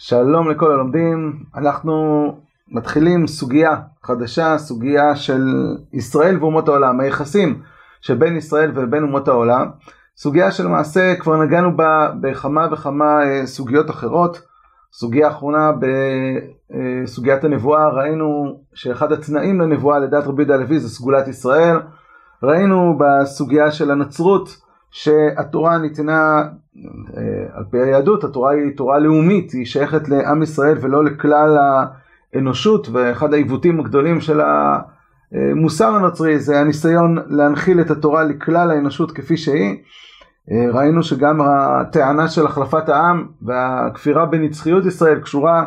שלום לכל הלומדים, אנחנו מתחילים סוגיה חדשה, סוגיה של ישראל ואומות העולם, היחסים שבין ישראל ובין אומות העולם, סוגיה שלמעשה כבר נגענו בה בכמה וכמה אה, סוגיות אחרות, סוגיה אחרונה בסוגיית הנבואה, ראינו שאחד התנאים לנבואה לדעת רבי יהודה הלוי זה סגולת ישראל, ראינו בסוגיה של הנצרות שהתורה ניתנה אה, על פי היהדות, התורה היא תורה לאומית, היא שייכת לעם ישראל ולא לכלל האנושות, ואחד העיוותים הגדולים של המוסר הנוצרי זה הניסיון להנחיל את התורה לכלל האנושות כפי שהיא. אה, ראינו שגם הטענה של החלפת העם והכפירה בנצחיות ישראל קשורה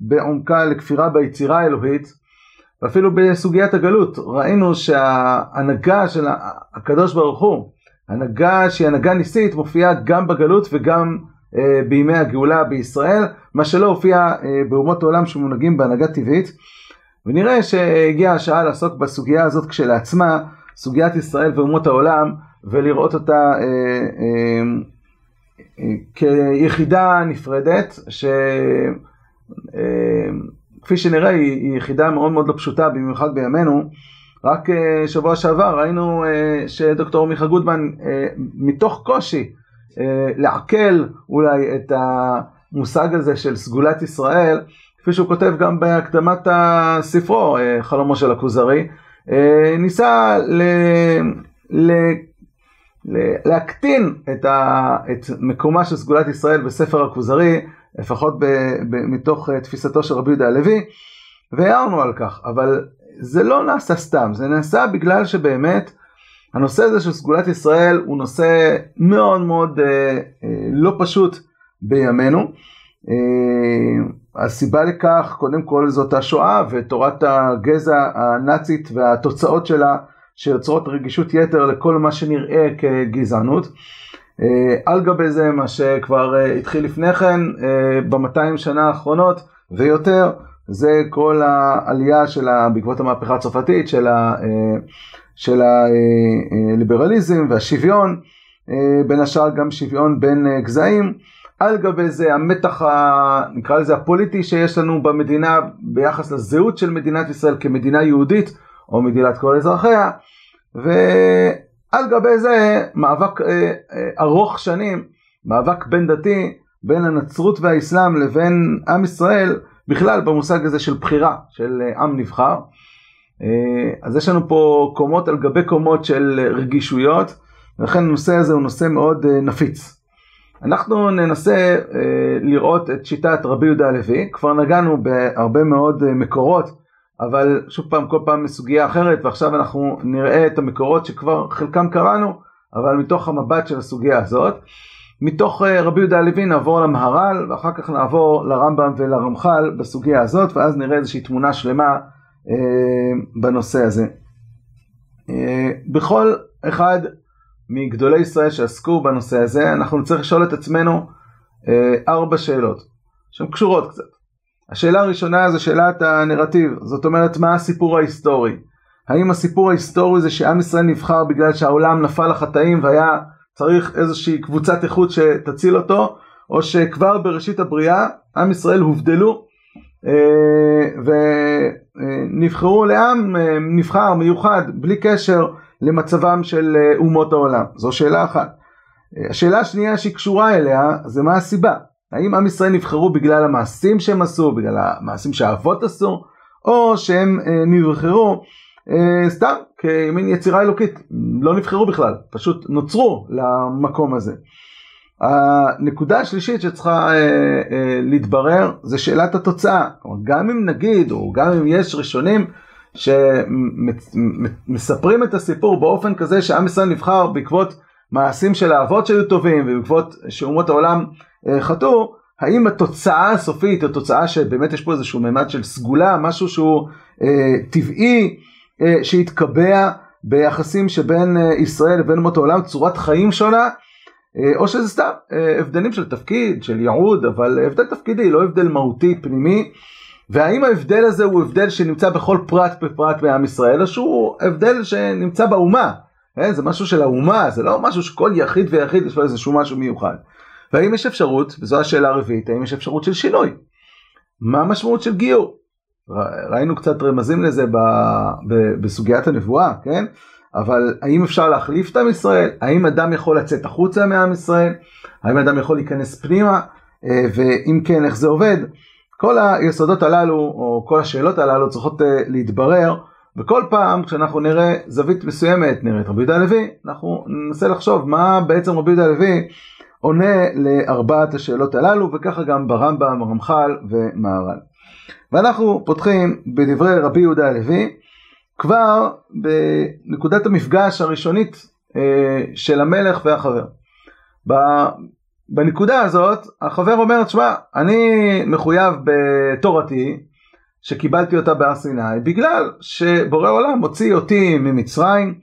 בעומקה לכפירה ביצירה האלוהית. ואפילו בסוגיית הגלות ראינו שההנהגה של הקדוש ברוך הוא הנהגה שהיא הנהגה ניסית מופיעה גם בגלות וגם אה, בימי הגאולה בישראל, מה שלא הופיע אה, באומות העולם שמונהגים בהנהגה טבעית. ונראה שהגיעה השעה לעסוק בסוגיה הזאת כשלעצמה, סוגיית ישראל ואומות העולם, ולראות אותה אה, אה, אה, כיחידה נפרדת, שכפי אה, שנראה היא, היא יחידה מאוד מאוד לא פשוטה, במיוחד בימינו. רק uh, שבוע שעבר ראינו uh, שדוקטור מיכה גודמן, uh, מתוך קושי לעכל אולי את המושג הזה של סגולת ישראל, כפי שהוא כותב גם בהקדמת הספרו, חלומו של הכוזרי, ניסה ל... ל... להקטין את, ה, את מקומה של סגולת ישראל בספר הכוזרי, לפחות ב, ב, מתוך תפיסתו של רבי יהודה הלוי, והערנו על כך, אבל זה לא נעשה סתם, זה נעשה בגלל שבאמת הנושא הזה של סגולת ישראל הוא נושא מאוד מאוד אה, אה, לא פשוט בימינו. אה, הסיבה לכך, קודם כל זאת השואה ותורת הגזע הנאצית והתוצאות שלה שיוצרות רגישות יתר לכל מה שנראה כגזענות. אה, על גבי זה מה שכבר אה, התחיל לפני כן, אה, במאתיים שנה האחרונות ויותר, זה כל העלייה של ה... בעקבות המהפכה הצרפתית של, ה... אה, של הליברליזם אה, והשוויון, אה, בין השאר גם שוויון בין גזעים. על גבי זה המתח, ה... נקרא לזה הפוליטי שיש לנו במדינה ביחס לזהות של מדינת ישראל כמדינה יהודית או מדינת כל אזרחיה. ועל גבי זה מאבק ארוך שנים, מאבק בין דתי בין הנצרות והאסלאם לבין עם ישראל. בכלל במושג הזה של בחירה, של אה, עם נבחר. אה, אז יש לנו פה קומות על גבי קומות של רגישויות, ולכן הנושא הזה הוא נושא מאוד אה, נפיץ. אנחנו ננסה לראות את שיטת רבי יהודה הלוי, כבר נגענו בהרבה מאוד מקורות, אבל שוב פעם, כל פעם מסוגיה אחרת, ועכשיו אנחנו נראה את המקורות שכבר חלקם קראנו, אבל מתוך המבט של הסוגיה הזאת. מתוך אה, רבי יהודה הלוי נעבור למהר"ל ואחר כך נעבור לרמב"ם ולרמח"ל בסוגיה הזאת ואז נראה איזושהי תמונה שלמה אה, בנושא הזה. אה, בכל אחד מגדולי ישראל שעסקו בנושא הזה אנחנו נצטרך לשאול את עצמנו ארבע שאלות שהן קשורות קצת. השאלה הראשונה זה שאלת הנרטיב, זאת אומרת מה הסיפור ההיסטורי. האם הסיפור ההיסטורי זה שעם ישראל נבחר בגלל שהעולם נפל לחטאים והיה צריך איזושהי קבוצת איכות שתציל אותו, או שכבר בראשית הבריאה עם ישראל הובדלו אה, ונבחרו לעם אה, נבחר מיוחד בלי קשר למצבם של אה, אומות העולם. זו שאלה אחת. השאלה השנייה שהיא קשורה אליה זה מה הסיבה. האם עם ישראל נבחרו בגלל המעשים שהם עשו, בגלל המעשים שהאבות עשו, או שהם נבחרו סתם כמין יצירה אלוקית, לא נבחרו בכלל, פשוט נוצרו למקום הזה. הנקודה השלישית שצריכה אה, אה, להתברר זה שאלת התוצאה. כלומר, גם אם נגיד, או גם אם יש ראשונים שמספרים את הסיפור באופן כזה שעם ישראל נבחר בעקבות מעשים של האבות שהיו טובים ובעקבות שאומות העולם אה, חטאו, האם התוצאה הסופית, התוצאה שבאמת יש פה איזשהו מימד של סגולה, משהו שהוא אה, טבעי, אה, שהתקבע ביחסים שבין אה, ישראל לבין אומות העולם, צורת חיים שונה, אה, או שזה סתם הבדלים של תפקיד, של ייעוד, אבל הבדל תפקידי, לא הבדל מהותי, פנימי. והאם ההבדל הזה הוא הבדל שנמצא בכל פרט ופרט בעם ישראל, או שהוא הבדל שנמצא באומה. זה משהו של האומה, זה לא משהו שכל יחיד ויחיד יש לו איזשהו משהו מיוחד. והאם יש אפשרות, וזו השאלה הרביעית, האם יש אפשרות של שינוי? מה המשמעות של גיור? ראינו קצת רמזים לזה ב, ב, בסוגיית הנבואה, כן? אבל האם אפשר להחליף את עם ישראל? האם אדם יכול לצאת החוצה מעם ישראל? האם אדם יכול להיכנס פנימה? אה, ואם כן, איך זה עובד? כל היסודות הללו, או כל השאלות הללו צריכות אה, להתברר, וכל פעם כשאנחנו נראה זווית מסוימת, נראה את רבי יהודה הלוי, אנחנו ננסה לחשוב מה בעצם רבי יהודה הלוי עונה לארבעת השאלות הללו, וככה גם ברמב"ם, רמח"ל ומהר"ל. ואנחנו פותחים בדברי רבי יהודה הלוי, כבר בנקודת המפגש הראשונית אה, של המלך והחבר. בנקודה הזאת החבר אומר, תשמע, אני מחויב בתורתי שקיבלתי אותה בהר סיני בגלל שבורא עולם הוציא אותי ממצרים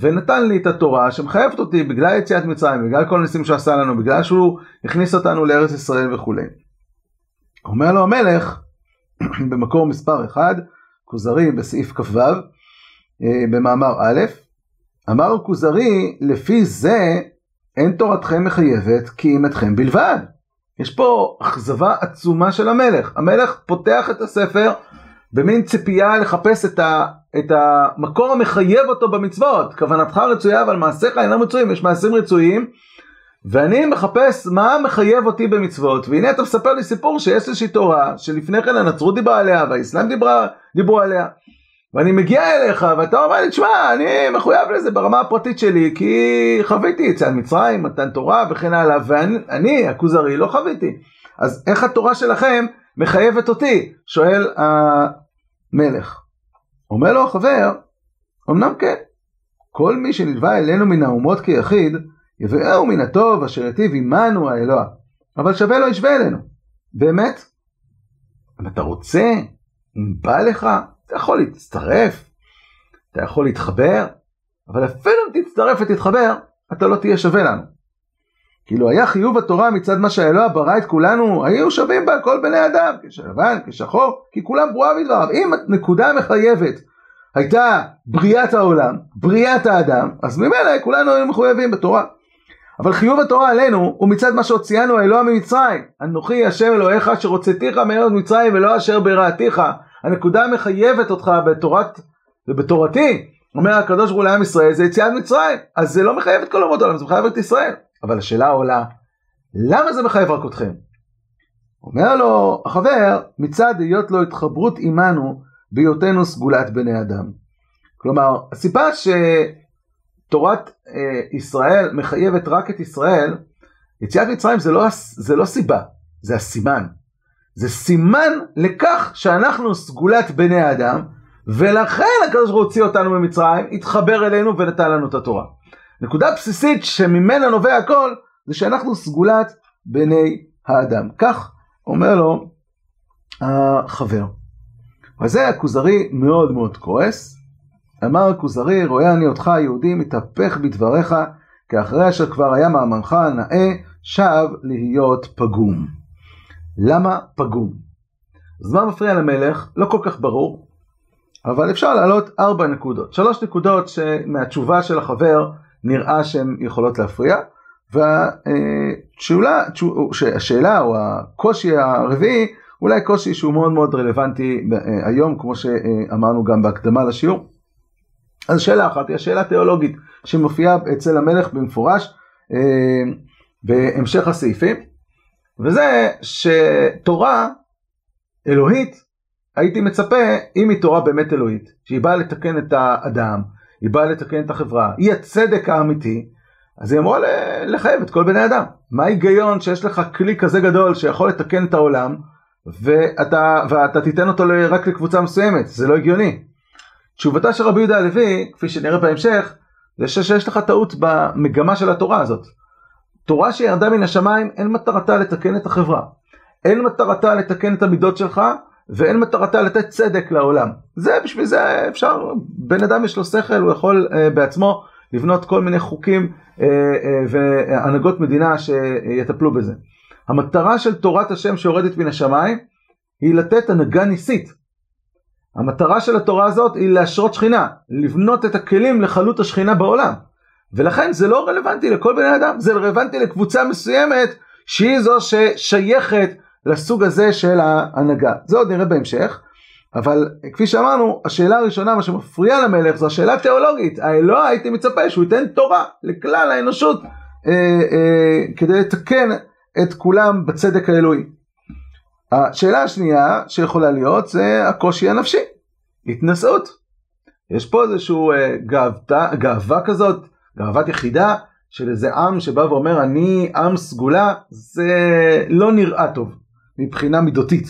ונתן לי את התורה שמחייבת אותי בגלל יציאת מצרים, בגלל כל הניסים שהוא עשה לנו, בגלל שהוא הכניס אותנו לארץ ישראל וכולי. אומר לו המלך במקור מספר 1, כוזרי בסעיף כ"ו, אה, במאמר א', אמר כוזרי, לפי זה אין תורתכם מחייבת כי אם אתכם בלבד. יש פה אכזבה עצומה של המלך. המלך פותח את הספר במין ציפייה לחפש את, ה, את המקור המחייב אותו במצוות. כוונתך רצויה אבל מעשיך אינם רצויים, יש מעשים רצויים. ואני מחפש מה מחייב אותי במצוות, והנה אתה מספר לי סיפור שיש איזושהי תורה שלפני כן הנצרות דיברה עליה והאסלאם דיברה, דיברו עליה. ואני מגיע אליך ואתה אומר לי, תשמע, אני מחויב לזה ברמה הפרטית שלי, כי חוויתי יציאת מצרים, מתן תורה וכן הלאה, ואני, הכוזרי, לא חוויתי. אז איך התורה שלכם מחייבת אותי? שואל המלך. אומר לו החבר, אמנם כן, כל מי שנלווה אלינו מן האומות כיחיד, יביאהו מן הטוב אשר יטיב עמנו האלוה, אבל שווה לו ישווה אלינו. באמת? אם אתה רוצה, אם בא לך, אתה יכול להצטרף, אתה יכול להתחבר, אבל אפילו אם תצטרף ותתחבר, אתה לא תהיה שווה לנו. כאילו היה חיוב התורה מצד מה שהאלוה ברא את כולנו, היו שווים בה כל בני אדם, כשלבן, כשחור, כי כולם ברורה בדבריו. אם הנקודה המחייבת הייתה בריאת העולם, בריאת האדם, אז ממילא כולנו היינו מחויבים בתורה. אבל חיוב התורה עלינו הוא מצד מה שהוציאנו האלוה ממצרים. אנוכי השם אלוהיך אשר הוצאתיך מארץ מצרים ולא אשר ברעתיך. הנקודה המחייבת אותך בתורת, ובתורתי, אומר הקדוש ברוך הוא לעם ישראל, זה יציאת מצרים. אז זה לא מחייב את כל אומות העולם, זה מחייב את ישראל. אבל השאלה עולה, למה זה מחייב רק אתכם? אומר לו החבר, מצד היות לו התחברות עמנו בהיותנו סגולת בני אדם. כלומר, הסיבה שתורת אה, ישראל מחייבת רק את ישראל, יציאת מצרים זה לא, זה לא סיבה, זה הסימן. זה סימן לכך שאנחנו סגולת בני האדם, ולכן הקדוש ברוך הוציא אותנו ממצרים, התחבר אלינו ונתן לנו את התורה. נקודה בסיסית שממנה נובע הכל, זה שאנחנו סגולת בני האדם. כך אומר לו החבר. וזה הכוזרי מאוד מאוד כועס. אמר הכוזרי, רואה אני אותך היהודי מתהפך בדבריך, כי אחרי אשר כבר היה מאמרך נאה, שב להיות פגום. למה פגום? אז מה מפריע למלך? לא כל כך ברור, אבל אפשר להעלות ארבע נקודות. שלוש נקודות שמהתשובה של החבר נראה שהן יכולות להפריע, והשאלה או הקושי הרביעי, אולי קושי שהוא מאוד מאוד רלוונטי היום, כמו שאמרנו גם בהקדמה לשיעור. אז שאלה אחת היא השאלה התיאולוגית שמופיעה אצל המלך במפורש אה, בהמשך הסעיפים. וזה שתורה אלוהית, הייתי מצפה, אם היא תורה באמת אלוהית, שהיא באה לתקן את האדם, היא באה לתקן את החברה, היא הצדק האמיתי, אז היא אמורה לחייב את כל בני אדם. מה ההיגיון שיש לך כלי כזה גדול שיכול לתקן את העולם, ואתה, ואתה תיתן אותו רק לקבוצה מסוימת, זה לא הגיוני. תשובתה של רבי יהודה הלוי, כפי שנראה בהמשך, זה שיש לך טעות במגמה של התורה הזאת. תורה שירדה מן השמיים אין מטרתה לתקן את החברה. אין מטרתה לתקן את המידות שלך, ואין מטרתה לתת צדק לעולם. זה בשביל זה אפשר, בן אדם יש לו שכל, הוא יכול uh, בעצמו לבנות כל מיני חוקים uh, uh, והנהגות מדינה שיטפלו בזה. המטרה של תורת השם שיורדת מן השמיים היא לתת הנהגה ניסית. המטרה של התורה הזאת היא להשרות שכינה, לבנות את הכלים לחלות השכינה בעולם. ולכן זה לא רלוונטי לכל בני אדם, זה רלוונטי לקבוצה מסוימת שהיא זו ששייכת לסוג הזה של ההנהגה. זה עוד נראה בהמשך, אבל כפי שאמרנו, השאלה הראשונה, מה שמפריע למלך, זו השאלה התיאולוגית. האלוה הייתי מצפה שהוא ייתן תורה לכלל האנושות אה, אה, כדי לתקן את כולם בצדק האלוהי. השאלה השנייה שיכולה להיות זה הקושי הנפשי, התנשאות. יש פה איזשהו אה, גאווה, גאווה כזאת, גאוות יחידה של איזה עם שבא ואומר אני עם סגולה, זה לא נראה טוב מבחינה מידותית.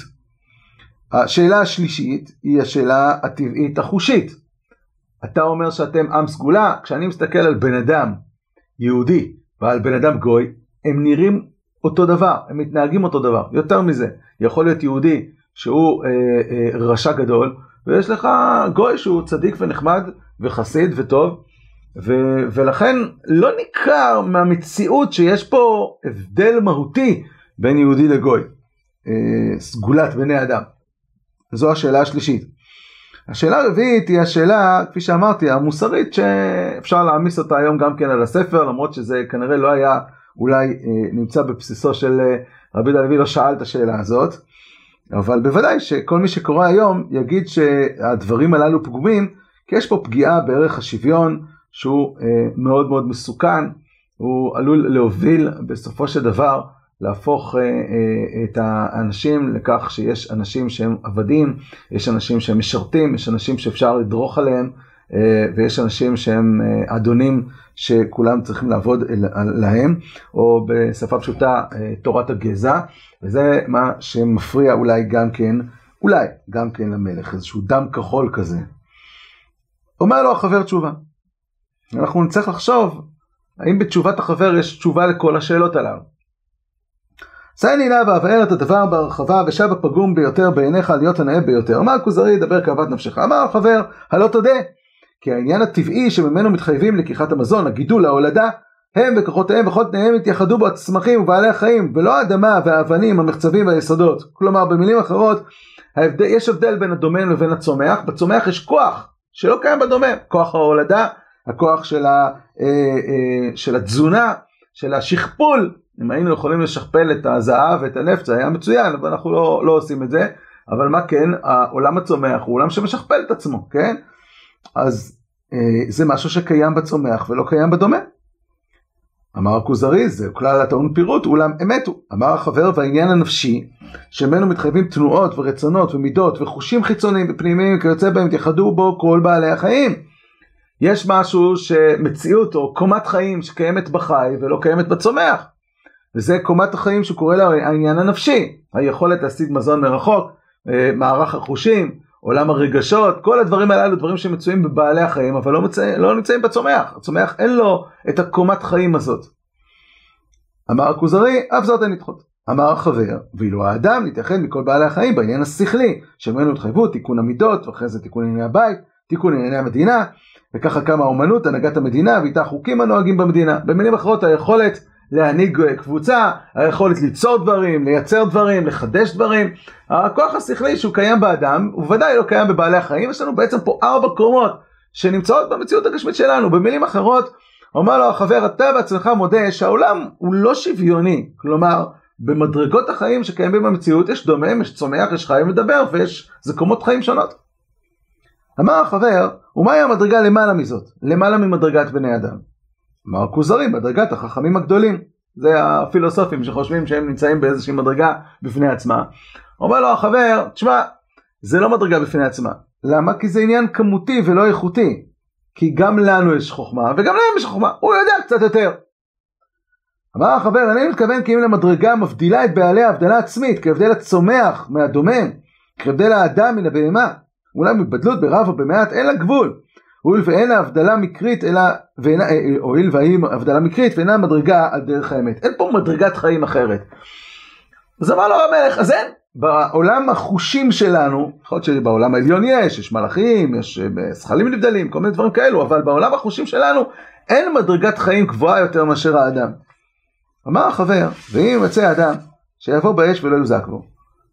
השאלה השלישית היא השאלה הטבעית החושית. אתה אומר שאתם עם סגולה, כשאני מסתכל על בן אדם יהודי ועל בן אדם גוי, הם נראים אותו דבר, הם מתנהגים אותו דבר. יותר מזה, יכול להיות יהודי שהוא אה, אה, רשע גדול, ויש לך גוי שהוא צדיק ונחמד וחסיד וטוב, ו, ולכן לא ניכר מהמציאות שיש פה הבדל מהותי בין יהודי לגוי, אה, סגולת בני אדם. זו השאלה השלישית. השאלה הרביעית היא השאלה, כפי שאמרתי, המוסרית שאפשר להעמיס אותה היום גם כן על הספר, למרות שזה כנראה לא היה אולי אה, נמצא בבסיסו של אה, רבי דוד לא שאל את השאלה הזאת, אבל בוודאי שכל מי שקורא היום יגיד שהדברים הללו פגומים, כי יש פה פגיעה בערך השוויון שהוא אה, מאוד מאוד מסוכן, הוא עלול להוביל בסופו של דבר להפוך את האנשים לכך שיש אנשים שהם עבדים, יש אנשים שהם משרתים, יש אנשים שאפשר לדרוך עליהם, ויש אנשים שהם אדונים שכולם צריכים לעבוד להם, או בשפה פשוטה תורת הגזע, וזה מה שמפריע אולי גם כן, אולי גם כן למלך, איזשהו דם כחול כזה. אומר לו החבר תשובה. אנחנו נצטרך לחשוב האם בתשובת החבר יש תשובה לכל השאלות הללו. צייני נא ואבאר את הדבר בהרחבה ושב הפגום ביותר בעיניך להיות הנאה ביותר. אמר כוזרי ידבר כאוות נפשך. אמר החבר הלא תודה כי העניין הטבעי שממנו מתחייבים לקיחת המזון, הגידול, ההולדה, הם וכוחותיהם וכל תנאיהם יתייחדו בו הצמחים ובעלי החיים ולא האדמה והאבנים, המחצבים והיסודות. כלומר במילים אחרות ההבדל, יש הבדל בין הדומם לבין הצומח, בצומח יש כוח שלא קיים בדומם, כוח ההולדה, הכוח של, ה, אה, אה, של התזונה, של השכפול אם היינו יכולים לשכפל את הזהב ואת הנפט זה היה מצוין, אבל אנחנו לא, לא עושים את זה. אבל מה כן, העולם הצומח הוא עולם שמשכפל את עצמו, כן? אז אה, זה משהו שקיים בצומח ולא קיים בדומה. אמר הכוזרי, זה כלל הטעון פירוט, אולם אמת הוא. אמר החבר, והעניין הנפשי, שממנו מתחייבים תנועות ורצונות ומידות וחושים חיצוניים ופנימיים וכיוצא בהם, יתייחדו בו כל בעלי החיים. יש משהו שמציאות או קומת חיים שקיימת בחי ולא קיימת בצומח. וזה קומת החיים שקורא לה העניין הנפשי, היכולת להשיג מזון מרחוק, אה, מערך החושים, עולם הרגשות, כל הדברים הללו דברים שמצויים בבעלי החיים אבל לא, מצא, לא נמצאים בצומח, הצומח אין לו את הקומת חיים הזאת. אמר הכוזרי, אף זאת אין לדחות. אמר החבר, ואילו האדם נתייחד מכל בעלי החיים בעניין השכלי, שממנו התחייבות, תיקון המידות, ואחרי זה תיקון ענייני הבית, תיקון ענייני המדינה, וככה קמה האומנות, הנהגת המדינה, ואיתה החוקים הנוהגים במדינה. במילים אחרות, היכולת להנהיג קבוצה, היכולת ליצור דברים, לייצר דברים, לחדש דברים. הכוח השכלי שהוא קיים באדם, הוא ודאי לא קיים בבעלי החיים, יש לנו בעצם פה ארבע קומות שנמצאות במציאות הגשמית שלנו. במילים אחרות, אומר לו החבר, אתה בעצמך מודה שהעולם הוא לא שוויוני. כלומר, במדרגות החיים שקיימים במציאות יש דומם, יש צומח, יש חיים מדבר, ויש, זה קומות חיים שונות. אמר החבר, ומהי המדרגה למעלה מזאת? למעלה ממדרגת בני אדם. אמר הכוזרי בדרגת החכמים הגדולים. זה הפילוסופים שחושבים שהם נמצאים באיזושהי מדרגה בפני עצמה. אומר לו החבר, תשמע, זה לא מדרגה בפני עצמה. למה? כי זה עניין כמותי ולא איכותי. כי גם לנו יש חוכמה וגם להם יש חוכמה, הוא יודע קצת יותר. אמר החבר, אני מתכוון כי אם למדרגה מבדילה את בעלי ההבדלה עצמית, כהבדל הצומח מהדומם, כהבדל האדם מן הבהמה, אולי מבדלות ברב או במעט, אין לה גבול. הואיל ואין ההבדלה מקרית אלא, ואינה, אה, אה, הואיל והיא הבדלה מקרית ואינה מדרגה על דרך האמת. אין פה מדרגת חיים אחרת. אז אמר לו המלך, אז אין. בעולם החושים שלנו, יכול להיות שבעולם העליון יש, יש מלאכים, יש אה, זכלים נבדלים, כל מיני דברים כאלו, אבל בעולם החושים שלנו אין מדרגת חיים גבוהה יותר מאשר האדם. אמר החבר, ואם ימצא אדם שיבוא באש ולא יוזק בו,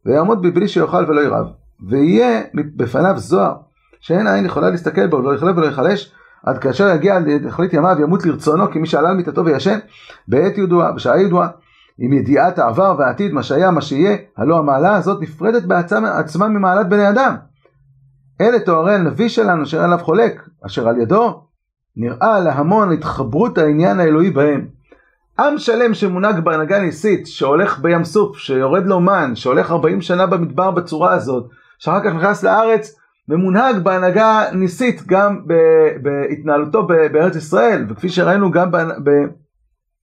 ויעמוד בבלי שיאכל ולא ירעב, ויהיה בפניו זוהר שאין עין יכולה להסתכל בו, לא יכלה ולא יחלש, עד כאשר יגיע לתכלית ימיו ימות לרצונו כמי שעלה על מיטתו וישן, בעת ידועה, בשעה ידועה. עם ידיעת העבר והעתיד, מה שהיה, מה שיהיה, הלא המעלה הזאת נפרדת בעצמה ממעלת בני אדם. אלה תוארי הנביא שלנו אשר עליו חולק, אשר על ידו נראה להמון התחברות העניין האלוהי בהם. עם שלם שמונהג בהנהגה ניסית, שהולך בים סוף, שיורד לו מן, שהולך 40 שנה במדבר בצורה הזאת, שאחר כך נכנס לארץ ומונהג בהנהגה ניסית גם בהתנהלותו בארץ ישראל, וכפי שראינו גם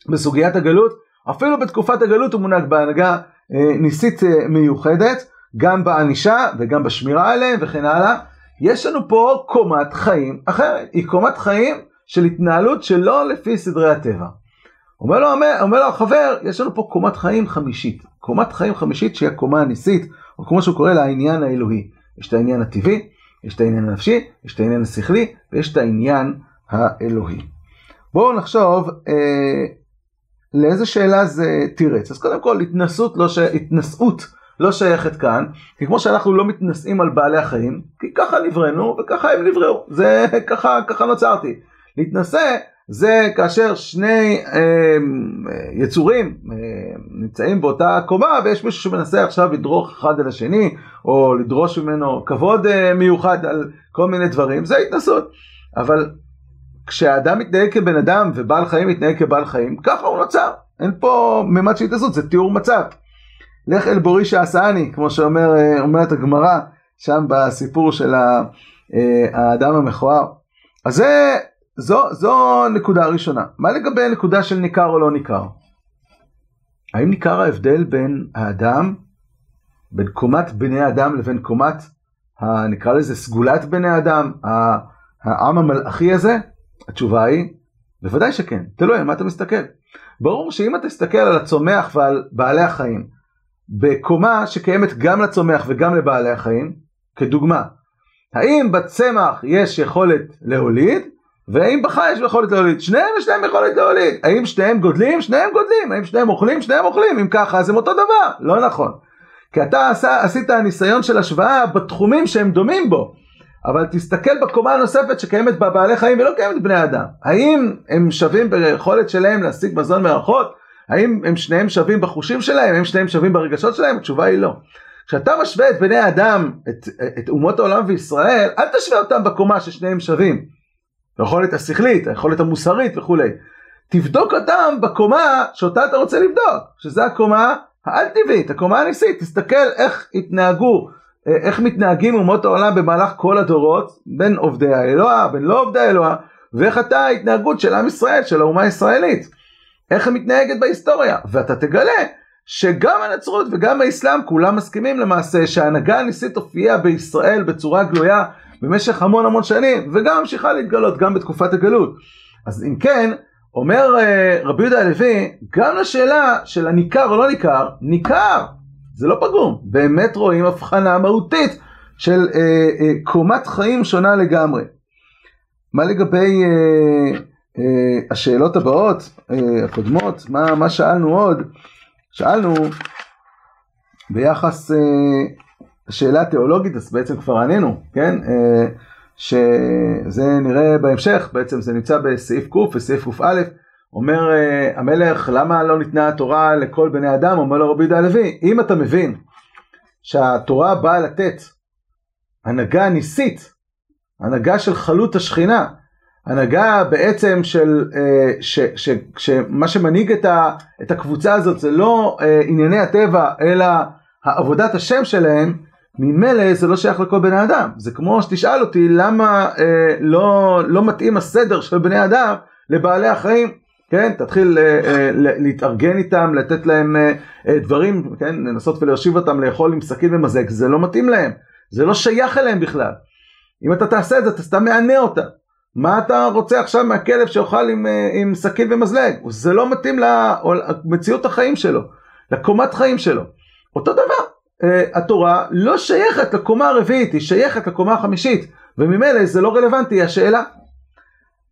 בסוגיית הגלות, אפילו בתקופת הגלות הוא מונהג בהנהגה אה, ניסית אה, מיוחדת, גם בענישה וגם בשמירה עליהם וכן הלאה. יש לנו פה קומת חיים אחרת, היא קומת חיים של התנהלות שלא לפי סדרי הטבע. אומר לו, אומר, אומר לו החבר, יש לנו פה קומת חיים חמישית. קומת חיים חמישית שהיא הקומה הניסית, או כמו שהוא קורא לה העניין האלוהי. יש את העניין הטבעי, יש את העניין הנפשי, יש את העניין השכלי, ויש את העניין האלוהי. בואו נחשוב אה, לאיזה שאלה זה תירץ. אז קודם כל, התנסות לא, ש... התנשאות לא שייכת כאן, כי כמו שאנחנו לא מתנשאים על בעלי החיים, כי ככה נבראנו וככה הם נבראו, זה ככה, ככה נוצרתי. להתנשא זה כאשר שני אה, יצורים אה, נמצאים באותה קומה ויש מישהו שמנסה עכשיו לדרוך אחד על השני או לדרוש ממנו כבוד אה, מיוחד על כל מיני דברים, זה התנסות. אבל כשהאדם מתנהג כבן אדם ובעל חיים מתנהג כבעל חיים, ככה הוא נוצר. אין פה ממד של התנסות, זה תיאור מצב. לך אל בורי שעשני, כמו שאומרת הגמרא שם בסיפור של האדם המכוער. אז זה זו, זו נקודה ראשונה. מה לגבי נקודה של ניכר או לא ניכר? האם ניכר ההבדל בין האדם, בין קומת בני האדם לבין קומת, ה, נקרא לזה סגולת בני אדם, העם המלאכי הזה? התשובה היא, בוודאי שכן. תלוי על מה אתה מסתכל. ברור שאם אתה תסתכל על הצומח ועל בעלי החיים, בקומה שקיימת גם לצומח וגם לבעלי החיים, כדוגמה, האם בצמח יש יכולת להוליד? והאם בך יש יכולת להוליד? שניהם יש להם יכולת להוליד. האם שניהם גודלים? שניהם גודלים. האם שניהם אוכלים? שניהם אוכלים. אם ככה אז הם אותו דבר. לא נכון. כי אתה עשה, עשית ניסיון של השוואה בתחומים שהם דומים בו. אבל תסתכל בקומה הנוספת שקיימת בבעלי חיים ולא קיימת בני אדם. האם הם שווים ביכולת שלהם להשיג מזון מרחות? האם הם שניהם שווים בחושים שלהם? האם שניהם שווים ברגשות שלהם? התשובה היא לא. כשאתה משווה את בני האדם, את, את אומות העולם וישראל, אל תשווה אותם בקומה ששניהם שווים. היכולת השכלית, היכולת המוסרית וכולי. תבדוק אותם בקומה שאותה אתה רוצה לבדוק, שזה הקומה האל-טבעית, הקומה הניסית. תסתכל איך התנהגו, אה, איך מתנהגים אומות העולם במהלך כל הדורות, בין עובדי האלוה, בין לא עובדי האלוה, ואיך אתה ההתנהגות של עם ישראל, של האומה הישראלית. איך היא מתנהגת בהיסטוריה, ואתה תגלה שגם הנצרות וגם האסלאם כולם מסכימים למעשה שההנהגה הניסית הופיעה בישראל בצורה גלויה במשך המון המון שנים, וגם ממשיכה להתגלות גם בתקופת הגלות. אז אם כן, אומר אה, רבי יהודה הלוי, גם לשאלה של הניכר או לא ניכר, ניכר, זה לא פגום, באמת רואים הבחנה מהותית של אה, אה, קומת חיים שונה לגמרי. מה לגבי אה, אה, השאלות הבאות, אה, הקודמות, מה, מה שאלנו עוד? שאלנו ביחס אה, שאלה תיאולוגית, אז בעצם כבר ענינו, כן? אה, שזה נראה בהמשך, בעצם זה נמצא בסעיף ק' וסעיף קא, אומר אה, המלך, למה לא ניתנה התורה לכל בני אדם? אומר לו רבי יהודה הלוי, אם אתה מבין שהתורה באה לתת הנהגה ניסית, הנהגה של חלות השכינה, הנהגה בעצם של, אה, שמה שמנהיג את, ה, את הקבוצה הזאת זה לא ענייני הטבע, אלא העבודת השם שלהם, ממילא זה לא שייך לכל בני אדם. זה כמו שתשאל אותי למה אה, לא, לא מתאים הסדר של בני אדם לבעלי החיים. כן, תתחיל אה, אה, להתארגן איתם, לתת להם אה, אה, דברים, כן, לנסות ולהושיב אותם לאכול עם סכין ומזג, זה לא מתאים להם, זה לא שייך אליהם בכלל. אם אתה תעשה את זה, אתה סתם מענה אותה. מה אתה רוצה עכשיו מהכלב שאוכל עם, אה, עם סכין ומזלג? זה לא מתאים למציאות החיים שלו, לקומת חיים שלו. אותו דבר, התורה לא שייכת לקומה הרביעית, היא שייכת לקומה החמישית, וממילא זה לא רלוונטי השאלה.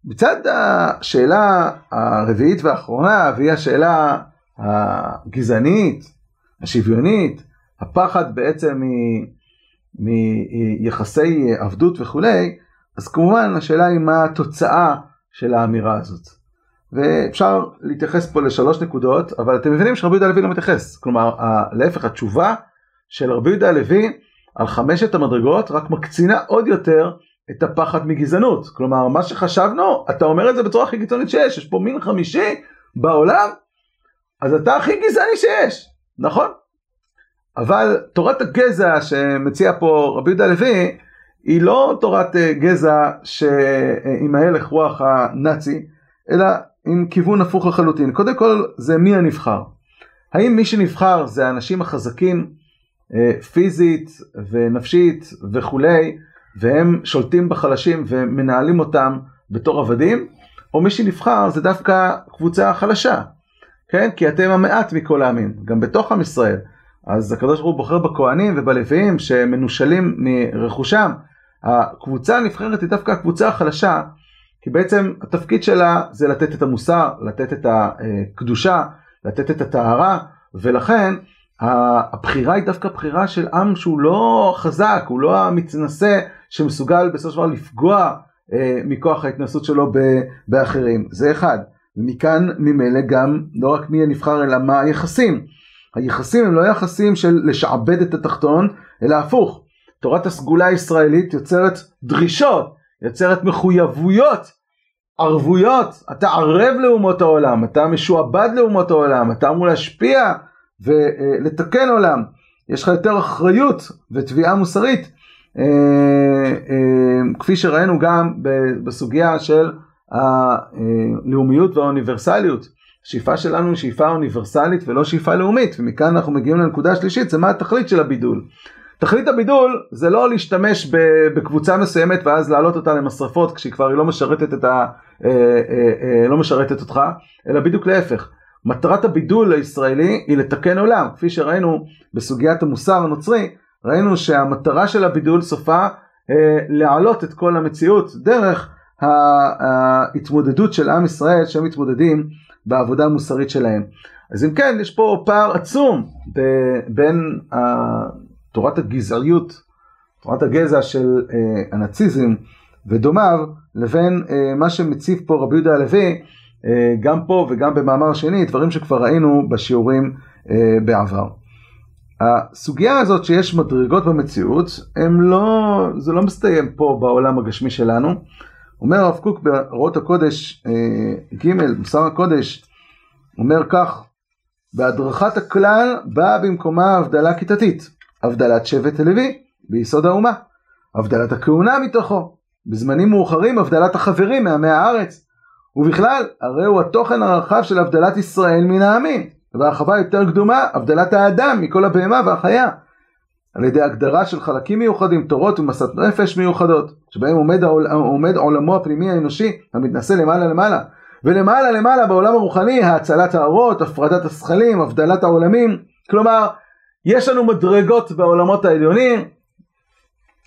מצד השאלה הרביעית והאחרונה, והיא השאלה הגזענית, השוויונית, הפחד בעצם מיחסי עבדות וכולי, אז כמובן השאלה היא מה התוצאה של האמירה הזאת. ואפשר להתייחס פה לשלוש נקודות, אבל אתם מבינים שרבי יהודה הלוי לא מתייחס. כלומר, להפך, התשובה של רבי יהודה הלוי על חמשת המדרגות רק מקצינה עוד יותר את הפחד מגזענות. כלומר, מה שחשבנו, אתה אומר את זה בצורה הכי קיצונית שיש, יש פה מין חמישי בעולם, אז אתה הכי גזעני שיש, נכון? אבל תורת הגזע שמציע פה רבי יהודה הלוי, היא לא תורת אה, גזע שעם ההלך רוח הנאצי, אלא עם כיוון הפוך לחלוטין. קודם כל, זה מי הנבחר. האם מי שנבחר זה האנשים החזקים, פיזית ונפשית וכולי, והם שולטים בחלשים ומנהלים אותם בתור עבדים, או מי שנבחר זה דווקא קבוצה חלשה, כן? כי אתם המעט מכל העמים, גם בתוך עם ישראל. אז הקדוש ברוך הוא בוחר בכהנים ובלוויים שמנושלים מרכושם. הקבוצה הנבחרת היא דווקא הקבוצה החלשה, כי בעצם התפקיד שלה זה לתת את המוסר, לתת את הקדושה, לתת את הטהרה, ולכן הבחירה היא דווקא בחירה של עם שהוא לא חזק, הוא לא המתנשא שמסוגל בסופו של דבר לפגוע אה, מכוח ההתנסות שלו באחרים. זה אחד. ומכאן ממילא גם לא רק מי הנבחר אלא מה היחסים. היחסים הם לא יחסים של לשעבד את התחתון, אלא הפוך. תורת הסגולה הישראלית יוצרת דרישות, יוצרת מחויבויות, ערבויות. אתה ערב לאומות העולם, אתה משועבד לאומות העולם, אתה אמור להשפיע ולתקן עולם. יש לך יותר אחריות ותביעה מוסרית, אה, אה, כפי שראינו גם בסוגיה של הלאומיות והאוניברסליות. השאיפה שלנו היא שאיפה אוניברסלית ולא שאיפה לאומית, ומכאן אנחנו מגיעים לנקודה השלישית, זה מה התכלית של הבידול. תכלית הבידול זה לא להשתמש בקבוצה מסוימת ואז להעלות אותה למשרפות כשהיא כבר לא משרתת, ה, אה, לא משרתת אותך, אלא בדיוק להפך. מטרת הבידול הישראלי היא לתקן עולם, כפי שראינו בסוגיית המוסר הנוצרי, ראינו שהמטרה של הבידול סופה אה, להעלות את כל המציאות דרך ההתמודדות של עם ישראל שהם מתמודדים בעבודה המוסרית שלהם. אז אם כן, יש פה פער עצום בין תורת הגזעיות, תורת הגזע של אה, הנאציזם ודומיו, לבין אה, מה שמציב פה רבי יהודה הלוי גם פה וגם במאמר שני, דברים שכבר ראינו בשיעורים אה, בעבר. הסוגיה הזאת שיש מדרגות במציאות, הם לא, זה לא מסתיים פה בעולם הגשמי שלנו. אומר הרב קוק בהוראות הקודש אה, ג', מוסר הקודש, אומר כך, בהדרכת הכלל באה במקומה הבדלה כיתתית, הבדלת שבט הלוי ביסוד האומה, הבדלת הכהונה מתוכו, בזמנים מאוחרים הבדלת החברים מעמי הארץ, ובכלל, הרי הוא התוכן הרחב של הבדלת ישראל מן העמים, והרחבה יותר קדומה, הבדלת האדם מכל הבהמה והחיה, על ידי הגדרה של חלקים מיוחדים, תורות ומסת נפש מיוחדות, שבהם עומד, העול, עומד עולמו הפנימי האנושי, המתנשא למעלה למעלה, ולמעלה למעלה בעולם הרוחני, האצלת האורות, הפרדת השכלים, הבדלת העולמים, כלומר, יש לנו מדרגות בעולמות העליונים,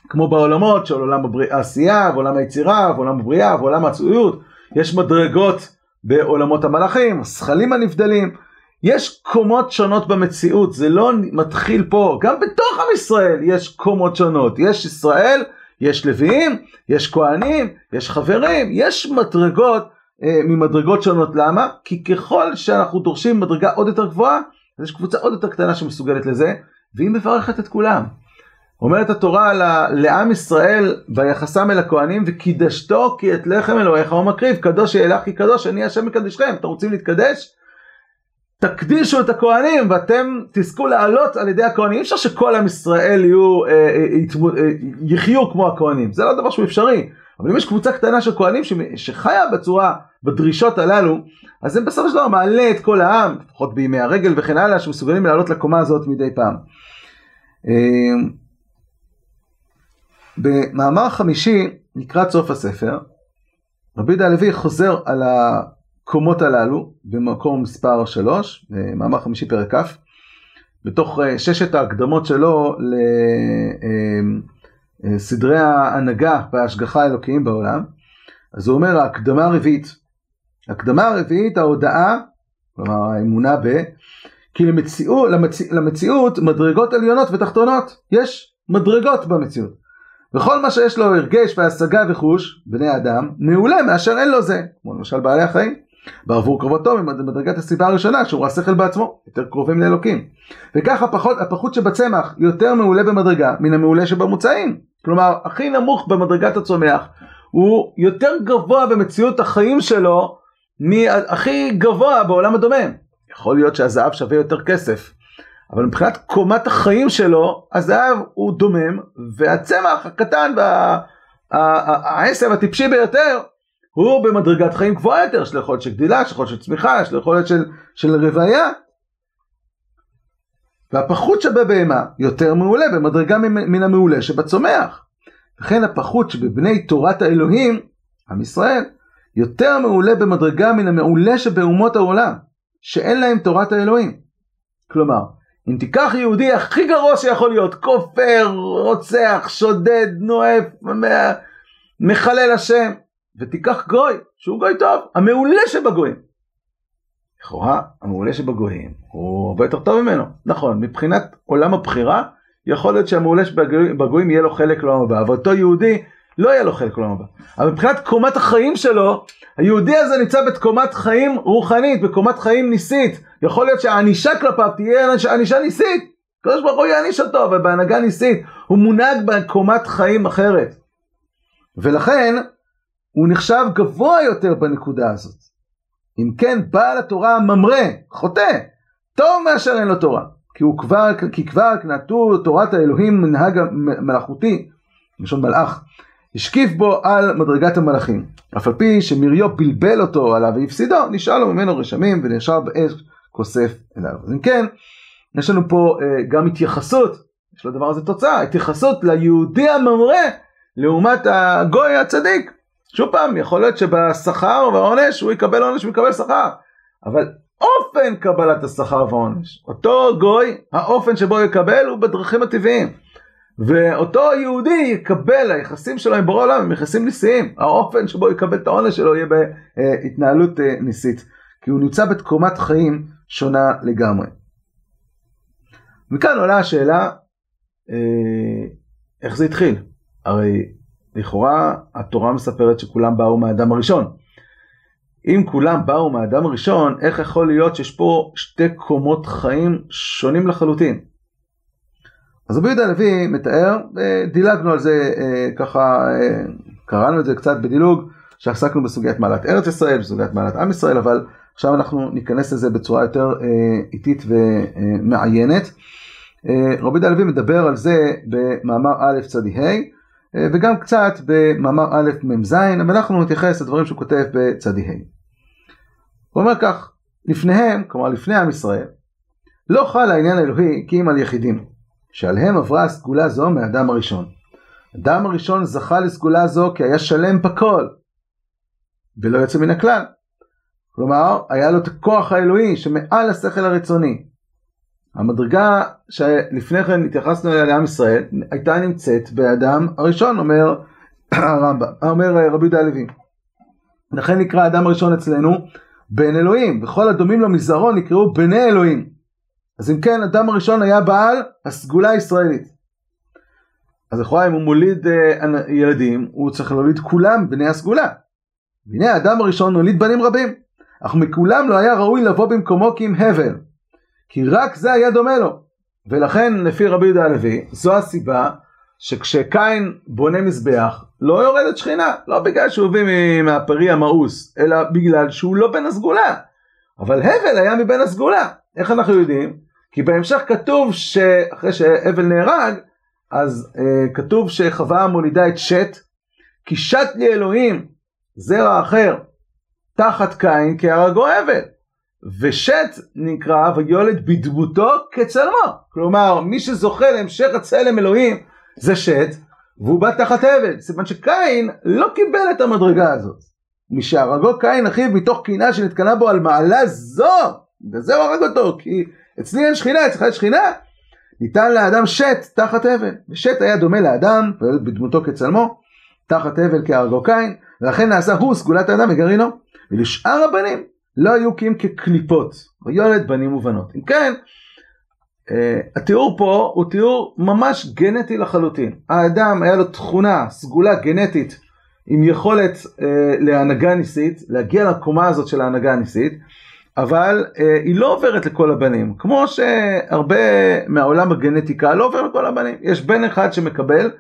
כמו בעולמות של עולם העשייה, ועולם היצירה, ועולם הבריאה, ועולם העצויות, יש מדרגות בעולמות המלאכים, השכלים הנבדלים, יש קומות שונות במציאות, זה לא מתחיל פה, גם בתוך עם ישראל יש קומות שונות, יש ישראל, יש לוויים, יש כהנים, יש חברים, יש מדרגות אה, ממדרגות שונות, למה? כי ככל שאנחנו דורשים מדרגה עוד יותר גבוהה, אז יש קבוצה עוד יותר קטנה שמסוגלת לזה, והיא מברכת את כולם. אומרת התורה לעם ישראל ויחסם אל הכהנים וקידשתו כי את לחם אלוהיך הוא מקריב. קדוש יהיה לך כי קדוש אני השם מקדשכם. אתם רוצים להתקדש? תקדישו את הכהנים ואתם תזכו לעלות על ידי הכהנים. אי אפשר שכל עם ישראל יהיו, אה, אה, אה, יחיו כמו הכהנים. זה לא דבר שהוא אפשרי. אבל אם יש קבוצה קטנה של כהנים שחיה בצורה בדרישות הללו אז זה בסופו של דבר מעלה את כל העם לפחות בימי הרגל וכן הלאה שמסוגלים לעלות לקומה הזאת מדי פעם. אה, במאמר חמישי, לקראת סוף הספר, רבי יהודה הלוי חוזר על הקומות הללו במקום מספר 3, במאמר חמישי פרק כ', בתוך אה, ששת ההקדמות שלו לסדרי אה, ההנהגה וההשגחה האלוקיים בעולם. אז הוא אומר ההקדמה הרביעית, הקדמה הרביעית ההודעה, כלומר האמונה ב, כי למציאות, למציא, למציאות מדרגות עליונות ותחתונות, יש מדרגות במציאות. וכל מה שיש לו הרגש והשגה וחוש, בני אדם, מעולה מאשר אין לו זה, כמו למשל בעלי החיים. בעבור קרובתו במדרגת הסיבה הראשונה שהוא השכל בעצמו, יותר קרובים לאלוקים. וכך הפחות, הפחות שבצמח יותר מעולה במדרגה מן המעולה שבמוצאים. כלומר, הכי נמוך במדרגת הצומח הוא יותר גבוה במציאות החיים שלו מהכי גבוה בעולם הדומם. יכול להיות שהזהב שווה יותר כסף, אבל מבחינת קומת החיים שלו, הזהב הוא דומם, והצמח הקטן והעשב הטיפשי ביותר, הוא במדרגת חיים גבוהה יותר, יש לו יכולת של גדילה, יש לו יכולת של צמיחה, יש לו יכולת של, של רוויה. והפחות שבבהמה יותר מעולה במדרגה מן המעולה שבצומח. וכן הפחות שבבני תורת האלוהים, עם ישראל, יותר מעולה במדרגה מן המעולה שבאומות העולם, שאין להם תורת האלוהים. כלומר, אם תיקח יהודי הכי גרוע שיכול להיות, כופר, רוצח, שודד, נואף, מחלל השם, ותיקח גוי, שהוא גוי טוב, המעולה שבגויים. לכאורה, המעולה שבגויים הוא הרבה יותר טוב ממנו. נכון, מבחינת עולם הבחירה, יכול להיות שהמעולה שבגויים יהיה לו חלק לעולם הבא, אבל אותו יהודי לא יהיה לו חלק לעולם הבא. אבל מבחינת קומת החיים שלו, היהודי הזה נמצא בתקומת חיים רוחנית, בקומת חיים ניסית. יכול להיות שהענישה כלפיו תהיה ענישה ניסית. הקדוש ברוך הוא יעניש אותו, אבל בהנהגה ניסית. הוא מונהג בקומת חיים אחרת. ולכן, הוא נחשב גבוה יותר בנקודה הזאת. אם כן, בעל התורה ממרא, חוטא, טוב מאשר אין לו תורה. כי, הוא כבר, כי כבר נטו תורת האלוהים מנהג מלאכותי, לשון מלאך, השקיף בו על מדרגת המלאכים. אף על פי שמריו בלבל אותו עליו והפסידו, נשאר לו ממנו רשמים ונשאר באש כוסף אליו. אז אם כן, יש לנו פה uh, גם התייחסות, יש לדבר הזה תוצאה, התייחסות ליהודי הממרא לעומת הגוי הצדיק. שוב פעם, יכול להיות שבשכר והעונש הוא יקבל עונש ויקבל שכר, אבל אופן קבלת השכר והעונש, אותו גוי, האופן שבו יקבל הוא בדרכים הטבעיים. ואותו יהודי יקבל, היחסים שלו עם בורא עולם הם יחסים ניסיים, האופן שבו יקבל את העונש שלו יהיה בהתנהלות אה, ניסית, כי הוא נמצא בתקומת חיים שונה לגמרי. מכאן עולה השאלה, אה, איך זה התחיל? הרי לכאורה התורה מספרת שכולם באו מהאדם הראשון. אם כולם באו מהאדם הראשון, איך יכול להיות שיש פה שתי קומות חיים שונים לחלוטין? אז רבי יהודה הלוי מתאר, דילגנו על זה אה, ככה, אה, קראנו את זה קצת בדילוג, שעסקנו בסוגיית מעלת ארץ ישראל, בסוגיית מעלת עם ישראל, אבל עכשיו אנחנו ניכנס לזה בצורה יותר אה, איטית ומעיינת. רבי יהודה הלוי מדבר על זה במאמר א' צדי ה', וגם קצת במאמר א' מ"ז, אבל אנחנו נתייחס לדברים שהוא כותב בצדי ה'. הוא אומר כך, לפניהם, כלומר לפני עם ישראל, לא חל העניין האלוהי כי אם על יחידים. שעליהם עברה הסגולה זו מהאדם הראשון. אדם הראשון זכה לסגולה זו כי היה שלם בכל, ולא יוצא מן הכלל. כלומר, היה לו את הכוח האלוהי שמעל השכל הרצוני. המדרגה שלפני כן התייחסנו אליה לעם ישראל, הייתה נמצאת באדם הראשון, אומר הרמב"ם, אומר רבי יהודה הלוי. לכן נקרא האדם הראשון אצלנו בן אלוהים, וכל הדומים לו מזרעו נקראו בני אלוהים. אז אם כן, אדם הראשון היה בעל הסגולה הישראלית. אז לכאורה אם הוא מוליד uh, ילדים, הוא צריך להוליד כולם בני הסגולה. והנה האדם הראשון הוליד בנים רבים, אך מכולם לא היה ראוי לבוא במקומו כי אם הבל, כי רק זה היה דומה לו. ולכן לפי רבי יהודה הלוי, זו הסיבה שכשקין בונה מזבח, לא יורדת שכינה, לא בגלל שהוא הביא מהפרי המאוס, אלא בגלל שהוא לא בן הסגולה. אבל הבל היה מבין הסגולה. איך אנחנו יודעים? כי בהמשך כתוב שאחרי שהבל נהרג, אז uh, כתוב שחווה מולידה את שת, כי שת לי אלוהים זרע אחר תחת קין כהרגו הבל. ושת נקרא ויולד בדמותו כצלמו. כלומר, מי שזוכה להמשך הצלם אלוהים זה שת, והוא בא תחת הבל. סימן שקין לא קיבל את המדרגה הזאת. משהרגו קין אחיו מתוך קינה שנתקנה בו על מעלה זו, וזהו הרג אותו, כי אצלי אין שכינה, אצלך יש שכינה. ניתן לאדם שת תחת הבל, ושת היה דומה לאדם, בדמותו כצלמו, תחת הבל כהרגו קין, ולכן נעשה הוא סגולת האדם וגרעינו. ולשאר הבנים לא היו כי אם כקליפות, ויולד בנים ובנות. אם כן, Uh, התיאור פה הוא תיאור ממש גנטי לחלוטין. האדם היה לו תכונה, סגולה גנטית עם יכולת אה, להנהגה ניסית, להגיע לקומה הזאת של ההנהגה הניסית, אבל אה, היא לא עוברת לכל הבנים, כמו שהרבה מהעולם הגנטיקה לא עובר לכל הבנים, יש בן אחד שמקבל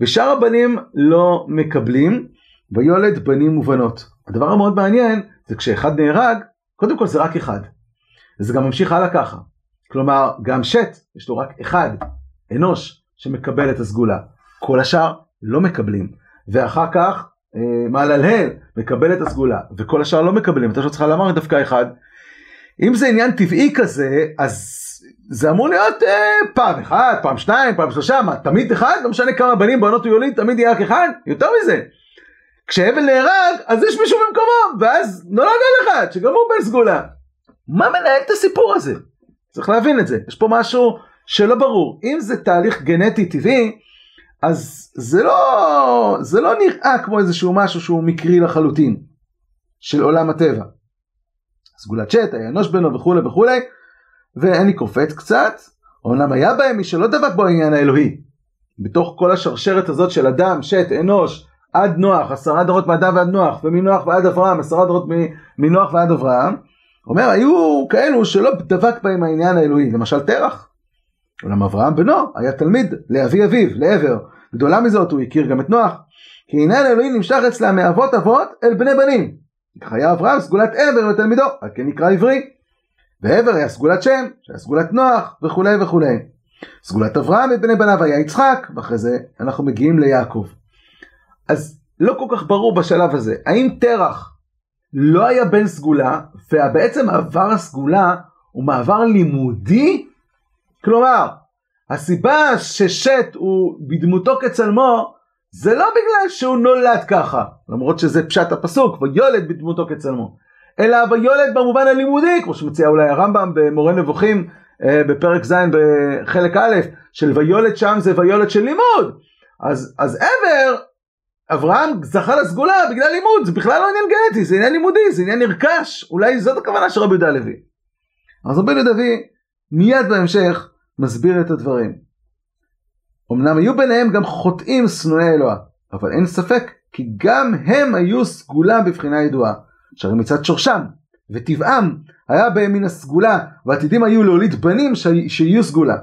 ושאר הבנים לא מקבלים, ויולד בנים ובנות. הדבר המאוד מעניין זה כשאחד נהרג, קודם כל זה רק אחד, וזה גם ממשיך הלאה ככה, כלומר גם שט יש לו רק אחד, אנוש, שמקבל את הסגולה, כל השאר לא מקבלים, ואחר כך אה, מעללהל מקבל את הסגולה, וכל השאר לא מקבלים, אתה צריכה לומר דווקא אחד, אם זה עניין טבעי כזה, אז זה אמור להיות אה, פעם אחת, פעם שתיים, פעם שלושה, מה, תמיד אחד? לא משנה כמה בנים, בנות הוא יוליד, תמיד יהיה רק אחד? יותר מזה. כשהבל נהרג, אז יש מישהו במקומו, ואז נולד עוד אחד, שגם הוא בן סגולה. מה מנהל את הסיפור הזה? צריך להבין את זה, יש פה משהו שלא ברור. אם זה תהליך גנטי טבעי, אז זה לא, זה לא נראה כמו איזשהו משהו שהוא מקרי לחלוטין, של עולם הטבע. סגולת שט, היה אנוש בנו וכולי וכולי, ואני קופץ קצת, אומנם היה בהם מי שלא דבק בו העניין האלוהי. בתוך כל השרשרת הזאת של אדם, שט, אנוש, עד נוח, עשרה דורות מאדם ועד נוח, ומנוח ועד אברהם, עשרה דורות מנוח ועד אברהם, אומר, היו כאלו שלא דבק בהם העניין האלוהי, למשל תרח. אולם אברהם בנו היה תלמיד לאבי אביו, לעבר. גדולה מזאת הוא הכיר גם את נוח. כי עניין האלוהים נמשך אצלה מאבות אבות אל בני בנים. היה אברהם סגולת עבר ותלמידו, על כן נקרא עברי. ועבר היה סגולת שם, שהיה סגולת נוח וכולי וכולי. סגולת אברהם ובני בניו היה יצחק, ואחרי זה אנחנו מגיעים ליעקב. אז לא כל כך ברור בשלב הזה, האם תרח לא היה בן סגולה, ובעצם מעבר הסגולה הוא מעבר לימודי? כלומר, הסיבה ששת הוא בדמותו כצלמו, זה לא בגלל שהוא נולד ככה, למרות שזה פשט הפסוק, ויולד בדמותו כצלמו, אלא ויולד במובן הלימודי, כמו שמציע אולי הרמב"ם במורה נבוכים אה, בפרק ז' בחלק א', של ויולד שם זה ויולד של לימוד. אז, אז עבר אברהם זכה לסגולה בגלל לימוד, זה בכלל לא עניין גנטי, זה עניין לימודי, זה עניין נרכש, אולי זאת הכוונה של רבי יהודה הלוי. אז רבי יהודה הלוי מיד בהמשך מסביר את הדברים. אמנם היו ביניהם גם חוטאים שנואי אלוה, אבל אין ספק כי גם הם היו סגולה בבחינה ידועה, שהרי מצד שורשם וטבעם היה בהם מן הסגולה, ועתידים היו להוליד בנים שיהיו סגולה.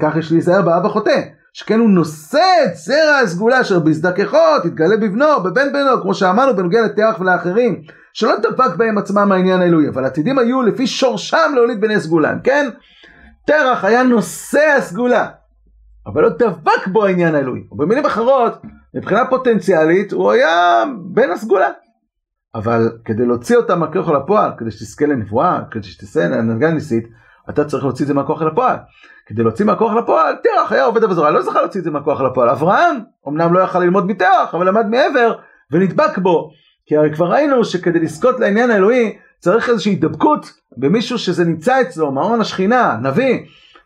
כך יש להיזהר באב החוטא, שכן הוא נושא את זרע הסגולה אשר בהזדככו תתגלה בבנו, בבן בנו, כמו שאמרנו בנוגע לתרח ולאחרים, שלא דבק בהם עצמם העניין האלוהי, אבל עתידים היו לפי שורשם להוליד בני סגולה, כן? תרח היה נושא הסגולה, אבל לא דבק בו העניין האלוהי. ובמילים אחרות, מבחינה פוטנציאלית, הוא היה בן הסגולה. אבל כדי להוציא אותה מהכוח אל הפועל, כדי שתזכה לנבואה, כדי שתעשה להנהגה ניסית, אתה צריך להוציא את זה מהכוח אל הפועל. כדי להוציא מהכוח אל הפועל, תרח היה עובד עבודה לא זכה להוציא את זה מהכוח אל הפועל. אברהם, אמנם לא יכל ללמוד מתרח, אבל למד מעבר, ונדבק בו. כי הרי כבר ראינו שכדי לזכות לעניין האלוהי, צריך איזושהי הידבקות במישהו שזה נמצא אצלו, מעון השכינה, נביא.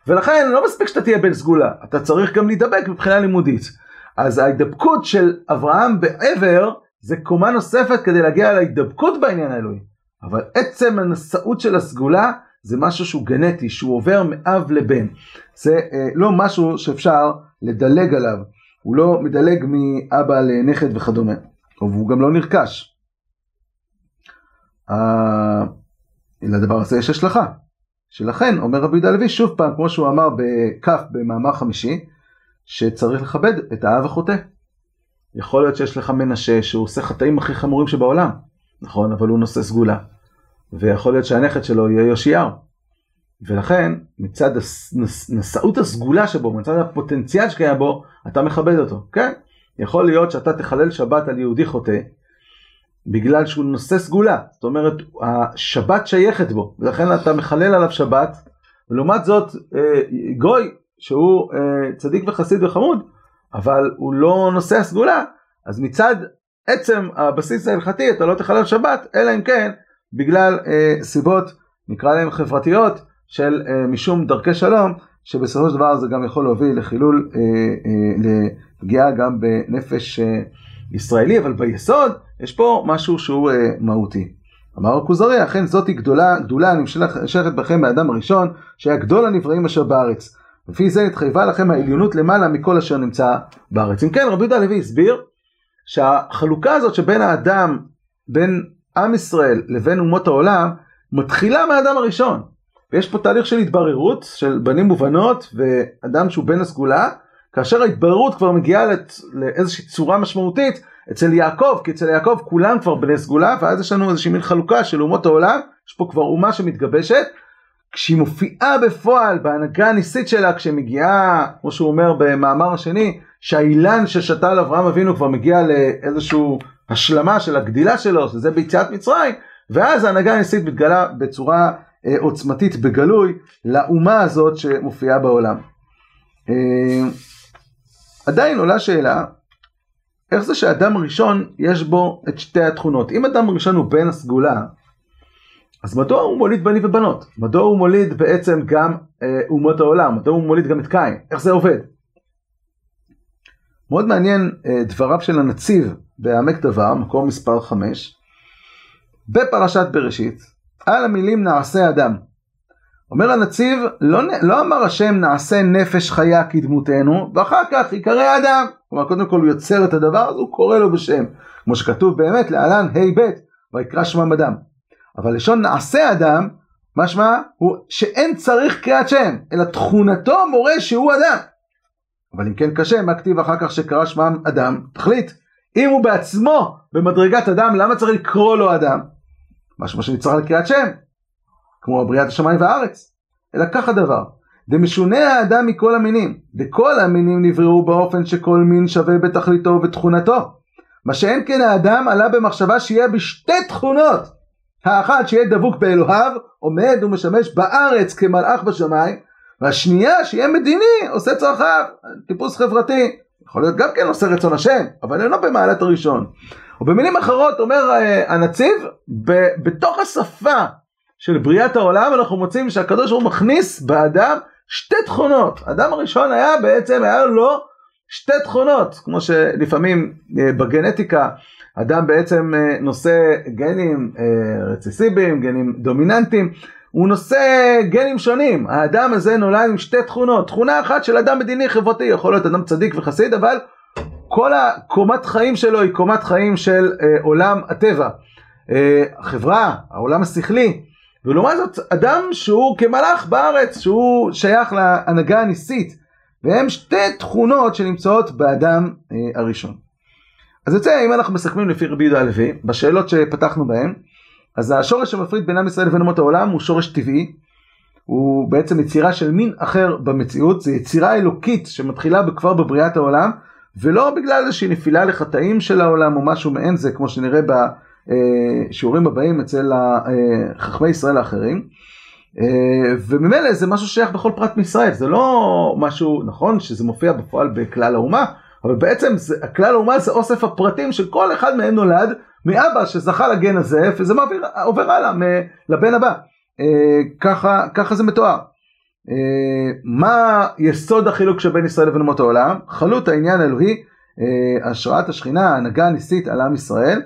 ולכן לא מספיק שאתה תהיה בן סגולה, אתה צריך גם להידבק מבחינה לימודית. אז ההידבקות של אברהם בעבר זה קומה נוספת כדי להגיע להידבקות בעניין האלוהי. אבל עצם הנשאות של הסגולה זה משהו שהוא גנטי, שהוא עובר מאב לבן. זה אה, לא משהו שאפשר לדלג עליו. הוא לא מדלג מאבא לנכד וכדומה. והוא גם לא נרכש. אה, לדבר הזה יש השלכה. שלכן אומר רבי יהודה לוי שוב פעם כמו שהוא אמר בכף במאמר חמישי שצריך לכבד את האב החוטא. יכול להיות שיש לך מנשה שהוא עושה חטאים הכי חמורים שבעולם, נכון? אבל הוא נושא סגולה. ויכול להיות שהנכד שלו יהיה יאשיהו. ולכן מצד נשאות הסגולה שבו, מצד הפוטנציאל שקיים בו, אתה מכבד אותו, כן? יכול להיות שאתה תחלל שבת על יהודי חוטא, בגלל שהוא נושא סגולה, זאת אומרת השבת שייכת בו, ולכן אתה מחלל עליו שבת, ולעומת זאת אה, גוי שהוא אה, צדיק וחסיד וחמוד, אבל הוא לא נושא הסגולה, אז מצד עצם הבסיס ההלכתי אתה לא תחלל שבת, אלא אם כן בגלל אה, סיבות נקרא להם חברתיות של משום דרכי שלום, שבסופו של דבר זה גם יכול להוביל לחילול, לפגיעה גם בנפש ישראלי, אבל ביסוד יש פה משהו שהוא אה, מהותי. אמר הכוזרי, אכן זאתי גדולה, גדולה נמשכת בכם מהאדם הראשון, שהיה גדול הנבראים אשר בארץ. לפי זה התחייבה לכם העליונות למעלה מכל אשר נמצא בארץ. אם כן, רבי יהודה הלוי הסביר שהחלוקה הזאת שבין האדם, בין עם ישראל לבין אומות העולם, מתחילה מהאדם הראשון. ויש פה תהליך של התבררות של בנים ובנות ואדם שהוא בן הסגולה, כאשר ההתבררות כבר מגיעה לאיזושהי צורה משמעותית אצל יעקב, כי אצל יעקב כולם כבר בני סגולה, ואז יש לנו איזושהי מין חלוקה של אומות העולם, יש פה כבר אומה שמתגבשת, כשהיא מופיעה בפועל בהנהגה הניסית שלה, כשמגיעה, כמו שהוא אומר במאמר השני, שהאילן ששתה על אברהם אבינו כבר מגיע לאיזושהי השלמה של הגדילה שלו, שזה ביציאת מצרים, ואז ההנהגה הניסית מתגלה בצורה אה, עוצמתית בגלוי לאומה הזאת שמופיעה בעולם. אה, עדיין עולה שאלה, איך זה שאדם ראשון יש בו את שתי התכונות? אם אדם ראשון הוא בן הסגולה, אז מדוע הוא מוליד בנים ובנות? מדוע הוא מוליד בעצם גם אה, אומות העולם? מדוע הוא מוליד גם את קין? איך זה עובד? מאוד מעניין אה, דבריו של הנציב בעמק דבר, מקור מספר 5, בפרשת בראשית, על המילים נעשה אדם. אומר הנציב, לא, לא אמר השם נעשה נפש חיה כדמותנו, ואחר כך יקרא אדם. כלומר, קודם כל הוא יוצר את הדבר הזה, הוא קורא לו בשם. כמו שכתוב באמת להלן ה' ב', ויקרא שמם אדם. אבל לשון נעשה אדם, משמע הוא שאין צריך קריאת שם, אלא תכונתו מורה שהוא אדם. אבל אם כן קשה, מה כתיב אחר כך שקרא שמם אדם? תחליט. אם הוא בעצמו במדרגת אדם, למה צריך לקרוא לו אדם? משמע שנצטרך לקריאת שם. כמו בריאת השמיים והארץ. אלא כך הדבר, דמשונה האדם מכל המינים, וכל המינים נבראו באופן שכל מין שווה בתכליתו ובתכונתו. מה שאין כן האדם עלה במחשבה שיהיה בשתי תכונות. האחת שיהיה דבוק באלוהיו, עומד ומשמש בארץ כמלאך בשמיים, והשנייה שיהיה מדיני, עושה צרכיו, טיפוס חברתי. יכול להיות גם כן עושה רצון השם, אבל אינו במעלת הראשון. ובמילים אחרות אומר uh, הנציב, בתוך השפה של בריאת העולם אנחנו מוצאים שהקדוש ברוך הוא מכניס באדם שתי תכונות. האדם הראשון היה בעצם, היה לו שתי תכונות, כמו שלפעמים אה, בגנטיקה אדם בעצם אה, נושא גנים אה, רציסיביים, גנים דומיננטיים, הוא נושא גנים שונים. האדם הזה נולד עם שתי תכונות. תכונה אחת של אדם מדיני חברתי, יכול להיות אדם צדיק וחסיד, אבל כל הקומת חיים שלו היא קומת חיים של עולם הטבע. החברה, העולם השכלי, ולעומת זאת אדם שהוא כמלאך בארץ, שהוא שייך להנהגה הניסית, והם שתי תכונות שנמצאות באדם אה, הראשון. אז יוצא, אם אנחנו מסכמים לפי רבי יהודה הלוי, בשאלות שפתחנו בהן, אז השורש שמפריד בין עם ישראל לבין אומות העולם הוא שורש טבעי, הוא בעצם יצירה של מין אחר במציאות, זה יצירה אלוקית שמתחילה כבר בבריאת העולם, ולא בגלל איזושהי נפילה לחטאים של העולם או משהו מעין זה, כמו שנראה אה, שיעורים הבאים אצל אה, חכמי ישראל האחרים. אה, וממילא זה משהו שייך בכל פרט מישראל, זה לא משהו, נכון שזה מופיע בפועל בכלל האומה, אבל בעצם זה, הכלל האומה זה אוסף הפרטים של כל אחד מהם נולד מאבא שזכה לגן הזה, וזה מעביר, עובר הלאה לבן הבא. ככה, ככה זה מתואר. מה יסוד החילוק שבין ישראל לבין אומות העולם? חלות העניין האלוהי, השראת השכינה, ההנהגה הניסית על עם ישראל.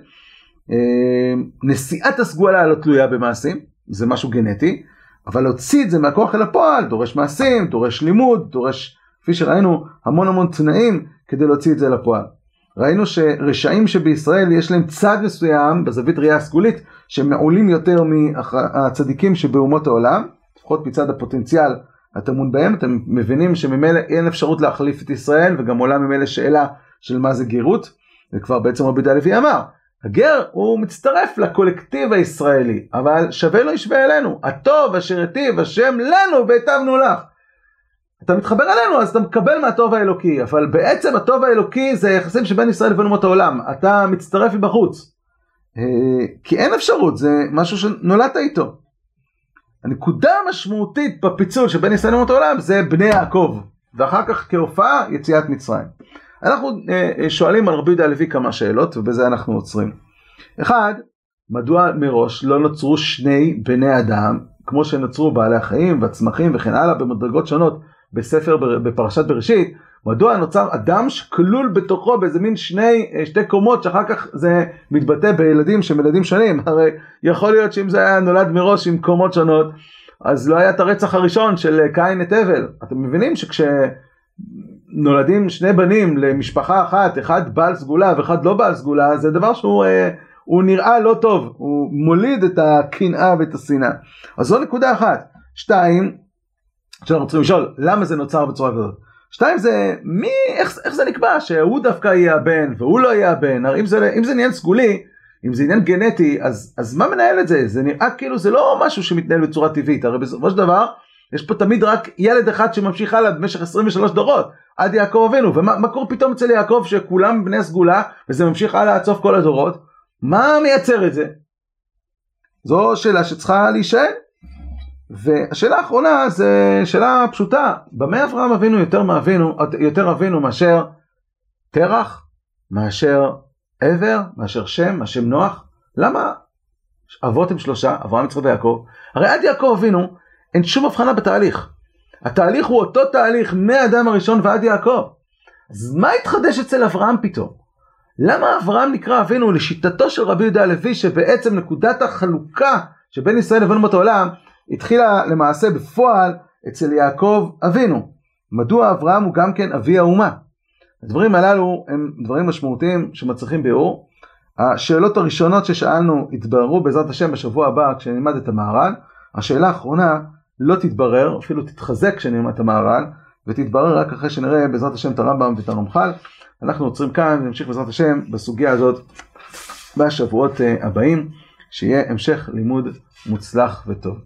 אמ, נשיאת הסגולה לא תלויה במעשים, זה משהו גנטי, אבל להוציא את זה מהכוח אל הפועל דורש מעשים, דורש לימוד, דורש, כפי שראינו, המון המון תנאים כדי להוציא את זה לפועל. ראינו שרשעים שבישראל יש להם צד מסוים בזווית ראייה הסגולית שמעולים יותר מהצדיקים שבאומות העולם, לפחות מצד הפוטנציאל הטמון בהם, אתם מבינים שממילא אין אפשרות להחליף את ישראל וגם עולה ממילא שאלה של מה זה גרות, וכבר בעצם רבי דלוי אמר, הגר הוא מצטרף לקולקטיב הישראלי, אבל שווה לו ישווה אלינו. הטוב אשר היטיב השם לנו והיטבנו לך. אתה מתחבר אלינו אז אתה מקבל מהטוב האלוקי, אבל בעצם הטוב האלוקי זה יחסים שבין ישראל לבין אומות העולם. אתה מצטרף מבחוץ. אה, כי אין אפשרות, זה משהו שנולדת איתו. הנקודה המשמעותית בפיצול שבין ישראל לאומות העולם זה בני יעקב, ואחר כך כהופעה יציאת מצרים. אנחנו אה, אה, שואלים על רבי יהודה הלוי כמה שאלות ובזה אנחנו עוצרים. אחד, מדוע מראש לא נוצרו שני בני אדם כמו שנוצרו בעלי החיים והצמחים וכן הלאה במדרגות שונות בספר בפרשת בראשית, מדוע נוצר אדם שכלול בתוכו באיזה מין שני, אה, שתי קומות שאחר כך זה מתבטא בילדים שהם ילדים שונים, הרי יכול להיות שאם זה היה נולד מראש עם קומות שונות, אז לא היה את הרצח הראשון של קין את הבל. אתם מבינים שכש... נולדים שני בנים למשפחה אחת, אחד בעל סגולה ואחד לא בעל סגולה, זה דבר שהוא אה, הוא נראה לא טוב, הוא מוליד את הקנאה ואת השנאה. אז זו נקודה אחת. שתיים, שאנחנו צריכים לשאול, למה זה נוצר בצורה כזאת? שתיים זה, מי, איך, איך זה נקבע שהוא דווקא יהיה הבן והוא לא יהיה הבן? הרי אם זה, אם זה עניין סגולי, אם זה עניין גנטי, אז, אז מה מנהל את זה? זה נראה כאילו זה לא משהו שמתנהל בצורה טבעית, הרי בסופו של דבר, יש פה תמיד רק ילד אחד שממשיך הלאה במשך 23 דורות, עד יעקב אבינו, ומה קורה פתאום אצל יעקב שכולם בני סגולה, וזה ממשיך הלאה עד סוף כל הדורות? מה מייצר את זה? זו שאלה שצריכה להישאל. והשאלה האחרונה זה שאלה פשוטה, במה אברהם אבינו יותר מאבינו, יותר אבינו מאשר תרח, מאשר עבר, מאשר שם, מאשר נוח? למה אבות הם שלושה, אברהם, יצחק ויעקב? הרי עד יעקב אבינו אין שום הבחנה בתהליך. התהליך הוא אותו תהליך מהאדם הראשון ועד יעקב. אז מה התחדש אצל אברהם פתאום? למה אברהם נקרא אבינו לשיטתו של רבי יהודה הלוי שבעצם נקודת החלוקה שבין ישראל לבין אומות העולם התחילה למעשה בפועל אצל יעקב אבינו. מדוע אברהם הוא גם כן אבי האומה? הדברים הללו הם דברים משמעותיים שמצריכים ביאור. השאלות הראשונות ששאלנו יתבררו בעזרת השם בשבוע הבא כשנלמד את המהר"ל. השאלה האחרונה לא תתברר, אפילו תתחזק כשנלמד את המהר"ל, ותתברר רק אחרי שנראה בעזרת השם את הרמב"ם ואת הרמח"ל. אנחנו עוצרים כאן ונמשיך בעזרת השם בסוגיה הזאת בשבועות אה, הבאים, שיהיה המשך לימוד מוצלח וטוב.